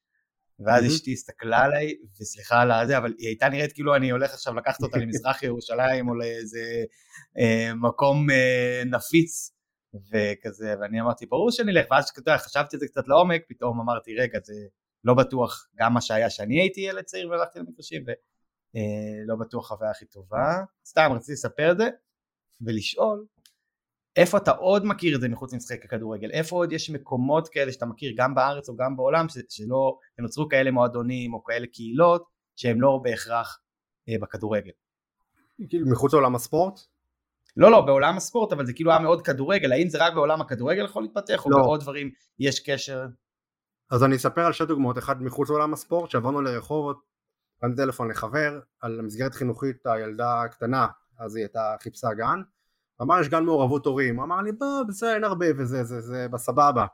ואז אשתי הסתכלה עליי, וסליחה על זה, אבל היא הייתה נראית כאילו אני הולך עכשיו לקחת אותה למזרח ירושלים או לאיזה אה, מקום אה, נפיץ וכזה, ואני אמרתי ברור שאני אלך, ואז חשבתי את זה קצת לעומק, פתאום אמרתי רגע זה לא בטוח גם מה שהיה שאני הייתי ילד צעיר והלכתי למגרשים, ולא אה, בטוח חוויה הכי טובה, סתם רציתי לספר את זה ולשאול איפה אתה עוד מכיר את זה מחוץ למשחק הכדורגל? איפה עוד יש מקומות כאלה שאתה מכיר גם בארץ או גם בעולם ש- שלא, נוצרו כאלה מועדונים או כאלה קהילות שהם לא בהכרח אה, בכדורגל? כאילו מחוץ לעולם הספורט? לא לא בעולם הספורט אבל זה כאילו היה מאוד כדורגל האם זה רק בעולם הכדורגל יכול להתפתח או לא. בעוד דברים יש קשר? אז אני אספר על שתי דוגמאות אחד מחוץ לעולם הספורט שעברנו לרחובות קמתי טלפון לחבר על מסגרת חינוכית הילדה הקטנה אז היא הייתה חיפשה גן אמר יש גן מעורבות הורים, הוא אמר לי בוא בסדר אין הרבה וזה זה זה בסבבה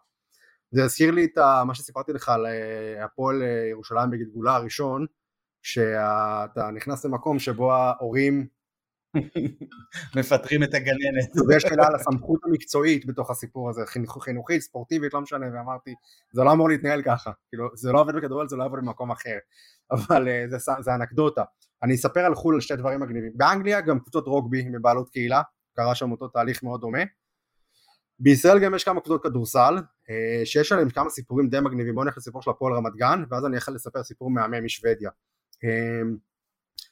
זה הזכיר לי את מה שסיפרתי לך על אה, הפועל אה, ירושלים בגלגולה הראשון שאתה נכנס למקום שבו ההורים <laughs> מפטרים את הגננת. <laughs> ויש שאלה על הסמכות המקצועית בתוך הסיפור הזה חינוכית ספורטיבית לא משנה ואמרתי זה לא אמור להתנהל ככה כאילו זה לא עובד בכדורגל זה לא עובד במקום אחר <laughs> אבל אה, זה, זה אנקדוטה. אני אספר על חו"ל על שתי דברים מגניבים. באנגליה גם קבוצות רוגבי מבעלות קהילה קרה שם אותו תהליך מאוד דומה. בישראל גם יש כמה קבוצות כדורסל אה, שיש עליהם כמה סיפורים די מגניבים בואו נלך לסיפור של הפועל רמת גן ואז אני יכול לספר סיפור מהמם משוודיה. אה,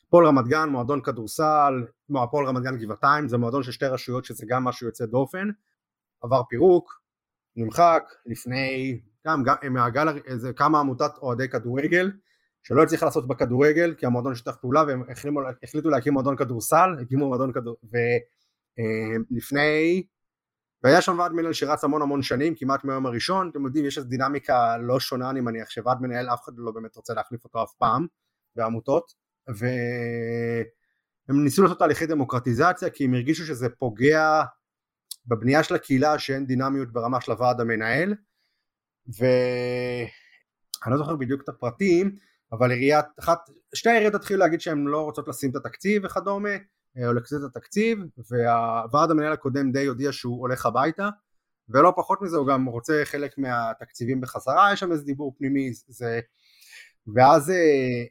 הפועל רמת גן מועדון כדורסל כמו הפועל רמת גן גבעתיים זה מועדון של שתי רשויות שזה גם משהו יוצא דופן עבר פירוק נמחק לפני, גם, גם מהגל, איזה כמה עמותת אוהדי כדורגל, שלא הצליחה לעשות בכדורגל, כי המועדון שיתף פעולה והם החליטו, להקים מועדון כדורסל, הקימו מועדון כדור... ולפני... והיה שם ועד מנהל שרץ המון המון שנים, כמעט מהיום הראשון, אתם יודעים, יש איזו דינמיקה לא שונה, אני מניח, שוועד מנהל אף אחד לא באמת רוצה להחליף אותו אף פעם, בעמותות, והם ניסו לעשות תהליכי דמוקרטיזציה, כי הם הרגישו שזה פוגע בבנייה של הקהילה שאין דינמיות ברמה של הוועד המנהל, ואני לא זוכר בדיוק את הפרטים, אבל עיריית, אחת, שתי העיריות התחילו להגיד שהן לא רוצות לשים את התקציב וכדומה, אה, או לקצת את התקציב, והוועד המנהל הקודם די הודיע שהוא הולך הביתה, ולא פחות מזה הוא גם רוצה חלק מהתקציבים בחזרה, יש שם איזה דיבור פנימי, זה... ואז אה,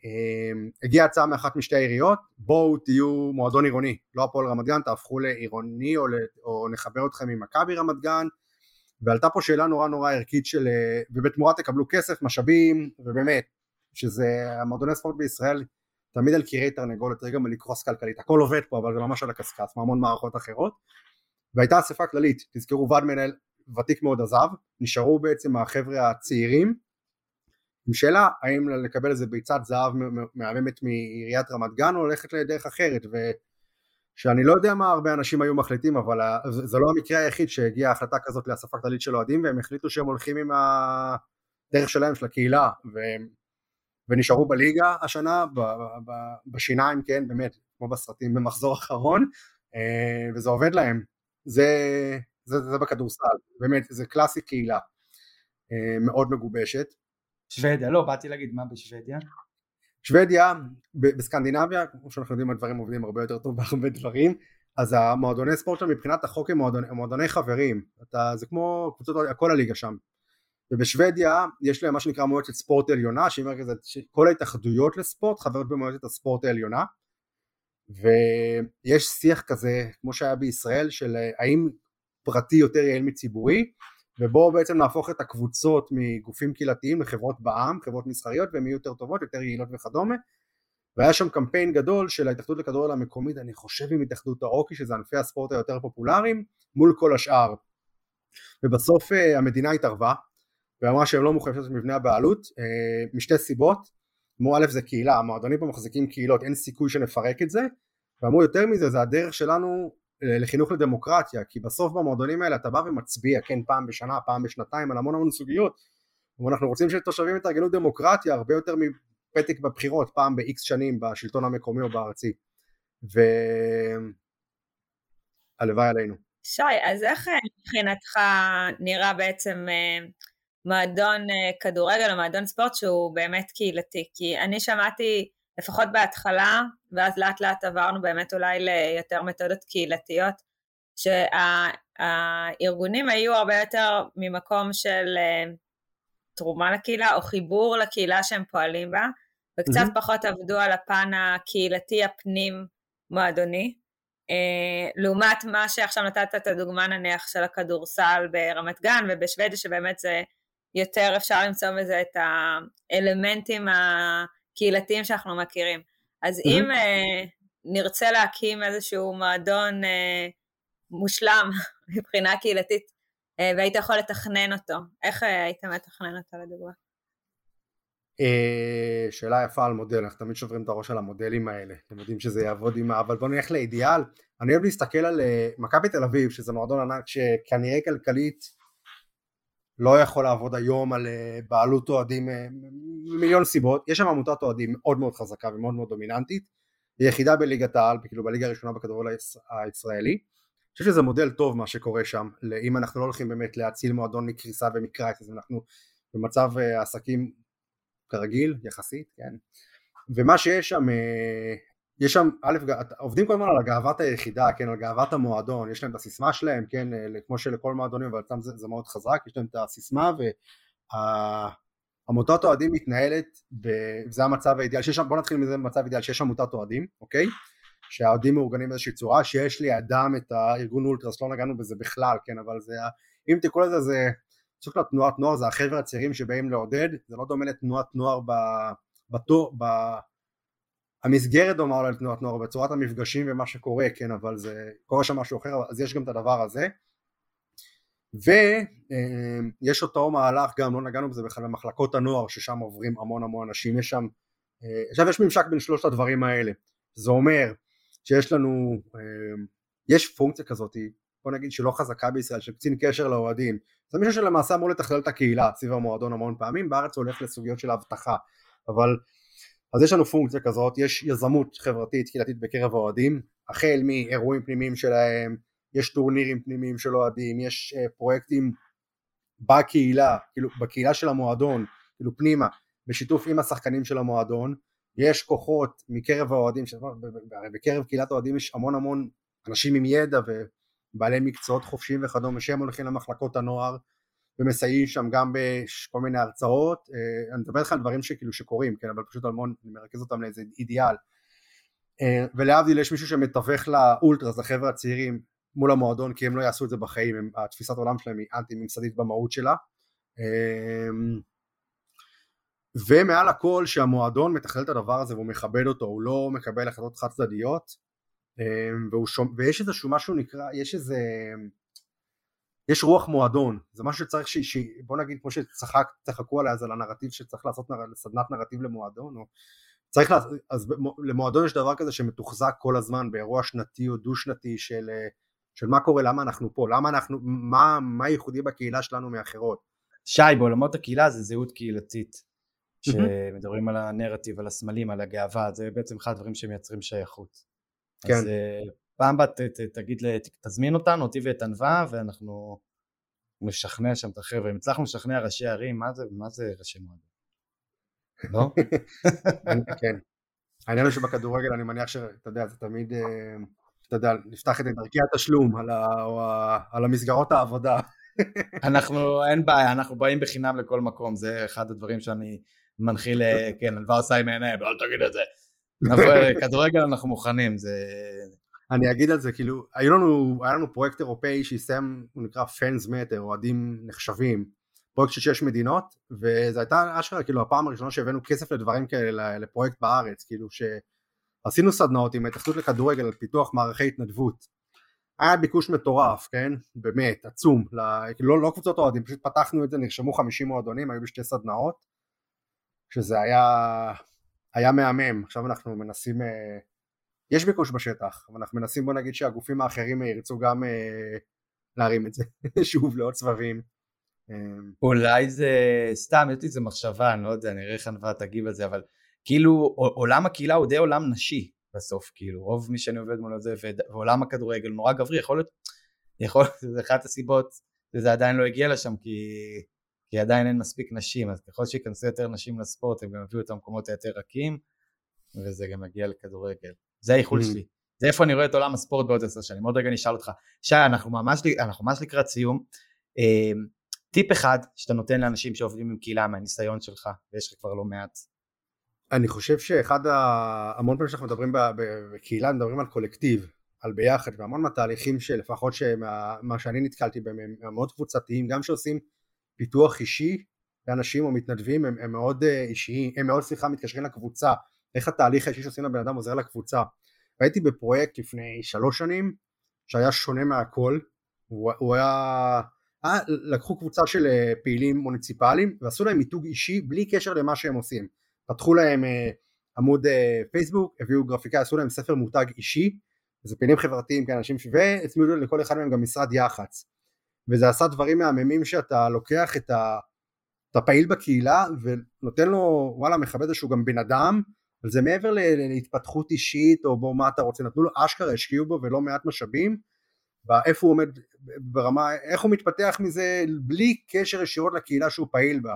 אה, הגיעה הצעה מאחת משתי העיריות, בואו תהיו מועדון עירוני, לא הפועל רמת גן, תהפכו לעירוני או, או נחבר אתכם עם מכבי רמת גן, ועלתה פה שאלה נורא נורא ערכית של, אה, ובתמורה תקבלו כסף, משאבים, ובאמת, שזה המועדוני ספורט בישראל תמיד על קירי תרנגולת, רגע מלקרוס כלכלית, הכל עובד פה אבל זה ממש על הקשקש, מהמון מערכות אחרות, והייתה אספה כללית, תזכרו ועד מנהל ותיק מאוד עזב, נשארו בעצם החבר'ה הצעירים, עם שאלה האם לקבל איזה ביצת זהב מהממת מעיריית רמת גן או ללכת לדרך אחרת, ושאני לא יודע מה הרבה אנשים היו מחליטים, אבל זה לא המקרה היחיד שהגיעה החלטה כזאת לאספה כללית של אוהדים, והם החליטו שהם הולכים עם הדרך שלהם, של הקהילה, והם ונשארו בליגה השנה, בשיניים, כן, באמת, כמו בסרטים במחזור אחרון, אה, וזה עובד להם. זה, זה, זה בכדורסל, באמת, זה קלאסי קהילה, אה, מאוד מגובשת. שוודיה, לא, באתי להגיד מה בשוודיה. שוודיה, בסקנדינביה, כמו שאנחנו יודעים הדברים עובדים הרבה יותר טוב בהרבה דברים, אז המועדוני ספורט שם מבחינת החוק הם מועדוני, מועדוני חברים, אתה, זה כמו קבוצות, כל הליגה שם, ובשוודיה יש להם מה שנקרא מועצת ספורט עליונה שהיא אומרת שכל ההתאחדויות לספורט חברות במועצת הספורט העליונה. ויש שיח כזה כמו שהיה בישראל של אה, האם פרטי יותר יעיל מציבורי? ובואו בעצם נהפוך את הקבוצות מגופים קהילתיים לחברות בעם, חברות מסחריות והן יהיו יותר טובות, יותר יעילות וכדומה. והיה שם קמפיין גדול של ההתאחדות לכדורגל המקומית, אני חושב עם התאחדות האוקי שזה ענפי הספורט היותר פופולריים מול כל השאר. ובסוף אה, המדינה התערבה ואמרה שהם לא מוכנים לעשות את מבנה הבעלות אה, משתי סיבות, אמרו א' זה קהילה, המועדונים פה מחזיקים קהילות, אין סיכוי שנפרק את זה, ואמרו יותר מזה זה הדרך שלנו אה, לחינוך לדמוקרטיה, כי בסוף במועדונים האלה אתה בא ומצביע, כן פעם בשנה, פעם בשנתיים, על המון המון סוגיות, ואנחנו רוצים שתושבים יתרגלו דמוקרטיה הרבה יותר מפתק בבחירות, פעם ב-X שנים בשלטון המקומי או בארצי, והלוואי עלינו. שי, אז איך אה, מבחינתך נראה בעצם מועדון אה, כדורגל או מועדון ספורט שהוא באמת קהילתי, כי אני שמעתי לפחות בהתחלה, ואז לאט לאט עברנו באמת אולי ליותר מתודות קהילתיות, שהארגונים היו הרבה יותר ממקום של אה, תרומה לקהילה או חיבור לקהילה שהם פועלים בה, וקצת mm-hmm. פחות עבדו על הפן הקהילתי הפנים מועדוני. אה, לעומת מה שעכשיו נתת את הדוגמה נניח של הכדורסל ברמת גן ובשוודיה שבאמת זה יותר אפשר למצוא בזה את האלמנטים הקהילתיים שאנחנו מכירים. אז mm-hmm. אם uh, נרצה להקים איזשהו מועדון uh, מושלם <laughs> מבחינה קהילתית, uh, והיית יכול לתכנן אותו, איך uh, היית מתכנן אותו לדוגמה? שאלה יפה על מודל, אנחנו תמיד שוברים את הראש על המודלים האלה, אתם יודעים שזה יעבוד עם ה... אבל בואו נלך לאידיאל, אני אוהב להסתכל על מכבי תל אביב, שזה מועדון ענק שכנראה כלכלית לא יכול לעבוד היום על אה, בעלות אוהדים אה, מיליון סיבות, יש שם עמותת אוהדים מאוד מאוד חזקה ומאוד מאוד דומיננטית, היא יחידה בליגת העל, כאילו בליגה הראשונה בכדורגל הישראלי, אני חושב שזה מודל טוב מה שקורה שם, אם אנחנו לא הולכים באמת להציל מועדון מקריסה ומקרייס, אז אנחנו במצב אה, עסקים כרגיל יחסית, כן, ומה שיש שם יש שם, א', עובדים כל הזמן על גאוות היחידה, כן, על גאוות המועדון, יש להם את הסיסמה שלהם, כן, כמו שלכל מועדונים, אבל אצלם זה, זה מאוד חזק, יש להם את הסיסמה ועמותת אוהדים מתנהלת, וזה המצב האידיאל, שיש שם, בוא נתחיל מזה במצב אידיאל, שיש עמותת אוהדים, אוקיי? שהאוהדים מאורגנים באיזושהי צורה, שיש לידם את הארגון אולטרס, לא נגענו בזה בכלל, כן, אבל זה, אם תקראו לזה, זה סוג של תנועת נוער, זה החבר'ה הצעירים שבאים לעודד, זה לא דומה לתנועת נוער ב... בתור, ב... המסגרת דומה אולי לתנועת נוער בצורת המפגשים ומה שקורה כן אבל זה קורה שם משהו אחר אז יש גם את הדבר הזה. ויש אותו מהלך גם, לא נגענו בזה בכלל, במחלקות הנוער ששם עוברים המון המון אנשים, יש שם, עכשיו יש ממשק בין שלושת הדברים האלה, זה אומר שיש לנו, יש פונקציה כזאת, בוא נגיד שלא חזקה בישראל, של קצין קשר לאוהדים, זה מישהו שלמעשה אמור לתכלל את הקהילה סביב המועדון המון פעמים, בארץ הולך לסוגיות של אבטחה, אבל אז יש לנו פונקציה כזאת, יש יזמות חברתית קהילתית בקרב האוהדים, החל מאירועים פנימיים שלהם, יש טורנירים פנימיים של אוהדים, יש uh, פרויקטים בקהילה, כאילו בקהילה של המועדון, כאילו פנימה, בשיתוף עם השחקנים של המועדון, יש כוחות מקרב האוהדים, בקרב קהילת האוהדים יש המון המון אנשים עם ידע ובעלי מקצועות חופשיים וכדומה שהם הולכים למחלקות הנוער ומסייעים שם גם בכל מיני הרצאות, אה, אני מדבר איתך על דברים שכאילו שקורים, כן, אבל פשוט המון, אני מרכז אותם לאיזה אידיאל. אה, ולהבדיל יש מישהו שמתווך לאולטרס, לחבר'ה הצעירים, מול המועדון, כי הם לא יעשו את זה בחיים, הם, התפיסת העולם שלהם היא אנטי ממסדית במהות שלה. אה, ומעל הכל שהמועדון מתכלל את הדבר הזה והוא מכבד אותו, הוא לא מקבל החלטות חד צדדיות, ויש איזשהו משהו נקרא, יש איזה יש רוח מועדון, זה משהו שצריך, ש... ש... בוא נגיד כמו שצחקו עליה אז על הנרטיב שצריך לעשות נר... סדנת נרטיב למועדון, או צריך, לה... אז למועדון יש דבר כזה שמתוחזק כל הזמן באירוע שנתי או דו שנתי של, של מה קורה, למה אנחנו פה, למה אנחנו, מה, מה ייחודי בקהילה שלנו מאחרות. שי, בעולמות הקהילה זה זהות קהילתית, שמדברים על הנרטיב, על הסמלים, על הגאווה, זה בעצם אחד הדברים שמייצרים שייכות. כן. אז אה, פעם בת תגיד, תזמין אותנו, אותי ואת ענווה, ואנחנו נשכנע שם את החבר'ה. אם הצלחנו לשכנע ראשי ערים, מה זה, מה זה ראשי מועדון? <laughs> לא? כן. העניין הוא שבכדורגל אני מניח שאתה יודע, זה תמיד, אה, אתה יודע, נפתח את דרכי התשלום על, ה, או ה, על המסגרות העבודה. <laughs> אנחנו, אין בעיה, אנחנו באים בחינם לכל מקום, זה אחד הדברים שאני מנחיל, אה, <laughs> כן, הלוואה עושה עם עיניים, אל תגיד את זה. כדורגל אנחנו מוכנים, זה אני אגיד על זה, כאילו, היו לנו, היה לנו פרויקט אירופאי שהסתיים, הוא נקרא פאנס מטר, אוהדים נחשבים, פרויקט של שש מדינות, וזו הייתה אשכרה, כאילו, הפעם הראשונה שהבאנו כסף לדברים כאלה, לפרויקט בארץ, כאילו, שעשינו סדנאות עם ההתאחדות לכדורגל על פיתוח מערכי התנדבות. היה ביקוש מטורף, כן? באמת, עצום. כאילו, לא, לא קבוצות אוהדים, פשוט פתחנו את זה, נרשמו 50 מועדונים, היו בשתי סדנאות, שזה היה, היה מהמם. עכשיו אנחנו מנסים... יש ביקוש בשטח, אבל אנחנו מנסים בוא נגיד שהגופים האחרים ירצו גם אה, להרים את זה <laughs> שוב לעוד סבבים. אה. אולי זה סתם, יש לי איזה מחשבה, אני לא יודע, נראה איך ענווה תגיב על זה, אבל כאילו עולם הקהילה הוא די עולם נשי בסוף, כאילו רוב מי שאני עובד מולו זה, ועולם הכדורגל נורא גברי, יכול להיות, יכול להיות, זה אחת הסיבות, וזה עדיין לא הגיע לשם כי, כי עדיין אין מספיק נשים, אז ככל שייכנסו יותר נשים לספורט הם גם יביאו את המקומות היותר רכים, וזה גם יגיע לכדורגל. זה האיחול mm. שלי. זה איפה אני רואה את עולם הספורט בעוד עשר שנים. עוד רגע אני אשאל אותך. שי, אנחנו ממש, אנחנו ממש לקראת סיום. אה, טיפ אחד שאתה נותן לאנשים שעובדים עם קהילה מהניסיון שלך, ויש לך כבר לא מעט. אני חושב שאחד ה... המון פעמים שאנחנו מדברים בקהילה, מדברים על קולקטיב, על ביחד, והמון מהתהליכים שלפחות שמה, מה שאני נתקלתי בהם הם מאוד קבוצתיים, גם שעושים פיתוח אישי לאנשים או מתנדבים הם, הם מאוד אה, אישיים, הם מאוד סליחה מתקשרים לקבוצה, איך התהליך האישי שעושים לבן אדם עוזר לקבוצה. הייתי בפרויקט לפני שלוש שנים שהיה שונה מהכל, הוא, הוא היה, היה, לקחו קבוצה של אה, פעילים מוניציפליים ועשו להם מיתוג אישי בלי קשר למה שהם עושים. פתחו להם אה, עמוד אה, פייסבוק, הביאו גרפיקה, עשו להם ספר מותג אישי, זה פעילים חברתיים, כן, אנשים, והצמידו לכל אחד מהם גם משרד יח"צ. וזה עשה דברים מהממים שאתה לוקח את, ה, את הפעיל בקהילה ונותן לו, וואלה, מכבד איזשהו גם בן אדם, אבל זה מעבר להתפתחות אישית או בוא מה אתה רוצה, נתנו לו אשכרה, השקיעו בו ולא מעט משאבים, ואיפה הוא עומד ברמה, איך הוא מתפתח מזה בלי קשר ישירות לקהילה שהוא פעיל בה.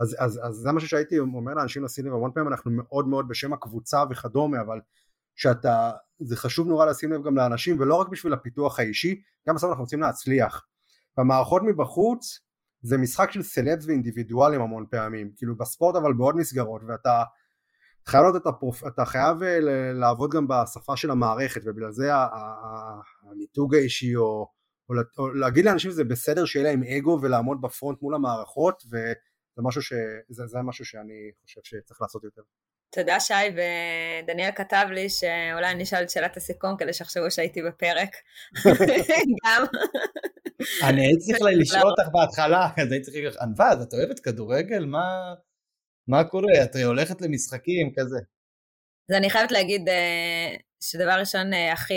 אז, אז, אז זה משהו שהייתי אומר לאנשים לשים לב, המון פעמים אנחנו מאוד מאוד בשם הקבוצה וכדומה, אבל שאתה, זה חשוב נורא לשים לב גם לאנשים, ולא רק בשביל הפיתוח האישי, גם בסוף אנחנו רוצים להצליח. והמערכות מבחוץ זה משחק של סלבס ואינדיבידואלים המון פעמים, כאילו בספורט אבל בעוד מסגרות, ואתה חייב להיות את הפרופ... אתה חייב אה, לעבוד גם בשפה של המערכת ובגלל זה המיתוג האישי או, או, או להגיד לאנשים שזה בסדר שיהיה להם אגו ולעמוד בפרונט מול המערכות וזה משהו, ש... זה, זה משהו שאני חושב שצריך לעשות יותר. תודה שי, ודניאל כתב לי שאולי אני אשאל את שאלת הסיכום כדי שיחשבו שהייתי בפרק. <laughs> גם. אני הייתי צריך <laughs> לשאול אותך בהתחלה, אז הייתי צריך להגיד לך, ענווה, אז את אוהבת כדורגל? מה, מה קורה? את הולכת למשחקים כזה. אז אני חייבת להגיד אה, שדבר ראשון, אה, אחי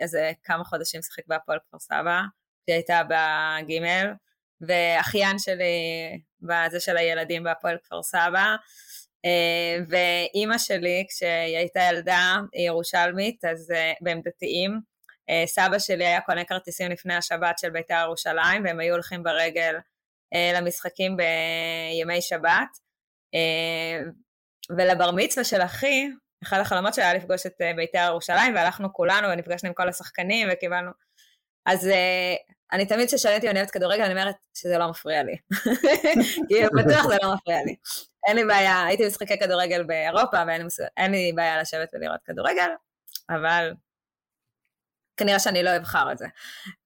איזה כמה חודשים שיחק בהפועל כפר סבא, היא הייתה בגימל, ואחיין שלי בזה של הילדים בהפועל כפר סבא, אה, ואימא שלי, כשהיא הייתה ילדה, היא ירושלמית, אז והם דתיים, סבא שלי היה קונה כרטיסים לפני השבת של בית"ר ירושלים, והם היו הולכים ברגל למשחקים בימי שבת. ולבר מצווה של אחי, אחד החלומות שלי היה לפגוש את אה, בית"ר ירושלים, והלכנו כולנו ונפגשנו עם כל השחקנים וקיבלנו... אז uh, אני תמיד כששואלים אותי אני אוהבת כדורגל, אני אומרת שזה לא מפריע לי. <laughs> כי בטוח זה לא מפריע לי. אין לי בעיה, הייתי במשחקי כדורגל באירופה, ואין לי בעיה לשבת ולראות כדורגל, אבל כנראה שאני לא אבחר את זה.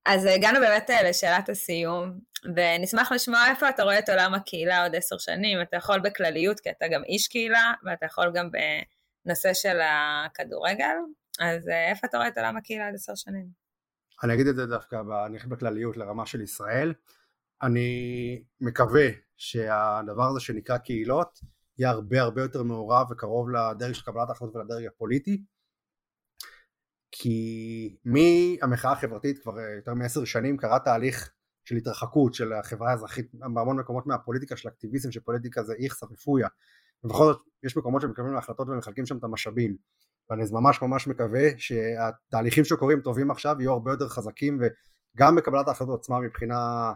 אז הגענו באמת אה, לשאלת הסיום, ונשמח לשמוע איפה אתה רואה את עולם הקהילה עוד עשר שנים. אתה יכול בכלליות, כי אתה גם איש קהילה, ואתה יכול גם בנושא של הכדורגל, אז אה, איפה אתה רואה את עולם הקהילה עוד עשר שנים? אני אגיד את זה דווקא בכלליות לרמה של ישראל. אני מקווה שהדבר הזה שנקרא קהילות יהיה הרבה הרבה יותר מעורב וקרוב לדרג של קבלת ההחלטות ולדרג הפוליטי. כי מהמחאה החברתית כבר אה, יותר מעשר שנים קרה תהליך של התרחקות של החברה האזרחית בהמון מקומות מהפוליטיקה של אקטיביזם שפוליטיקה זה איכסה ופויה ובכל זאת יש מקומות שמקבלים החלטות ומחלקים שם את המשאבים ואני ממש ממש מקווה שהתהליכים שקורים טובים עכשיו יהיו הרבה יותר חזקים וגם בקבלת ההחלטות עצמה מבחינה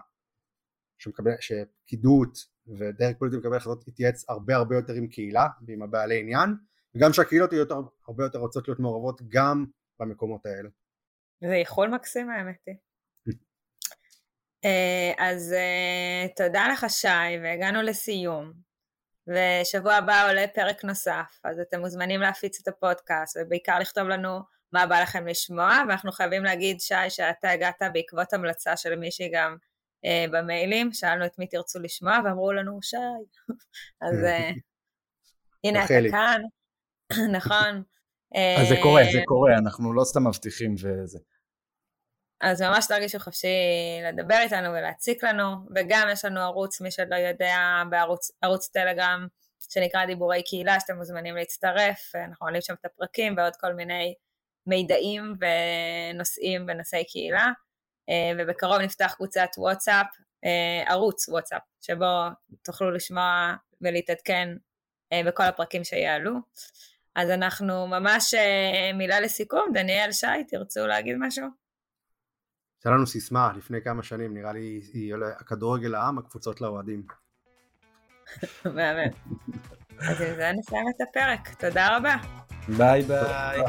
שמקבל, שפקידות ודרג פוליטי מקבל החלטות יתייעץ הרבה הרבה יותר עם קהילה ועם הבעלי עניין וגם שהקהילות יהיו יותר, הרבה יותר רוצות להיות מעורבות גם במקומות האלה. זה יכול מקסים האמת היא. אה, אז אה, תודה לך שי והגענו לסיום. ושבוע הבא עולה פרק נוסף אז אתם מוזמנים להפיץ את הפודקאסט ובעיקר לכתוב לנו מה בא לכם לשמוע ואנחנו חייבים להגיד שי שאתה הגעת בעקבות המלצה של מישהי גם אה, במיילים. שאלנו את מי תרצו לשמוע ואמרו לנו שי. <laughs> אז אה, הנה אתה כאן. <coughs> נכון. אז זה קורה, זה קורה, אנחנו לא סתם מבטיחים וזה. אז ממש תרגישו חופשי לדבר איתנו ולהציק לנו, וגם יש לנו ערוץ, מי שלא יודע, בערוץ טלגרם שנקרא דיבורי קהילה, שאתם מוזמנים להצטרף, אנחנו עולים שם את הפרקים ועוד כל מיני מידעים ונושאים בנושאי קהילה, אה, ובקרוב נפתח קבוצת וואטסאפ, אה, ערוץ וואטסאפ, שבו תוכלו לשמוע ולהתעדכן אה, בכל הפרקים שיעלו. אז אנחנו ממש מילה לסיכום, דניאל, שי, תרצו להגיד משהו? הייתה לנו סיסמה לפני כמה שנים, נראה לי היא הכדורגל לעם, הקבוצות לאוהדים. באמת. אז עם זה נסיים את הפרק, תודה רבה. ביי ביי.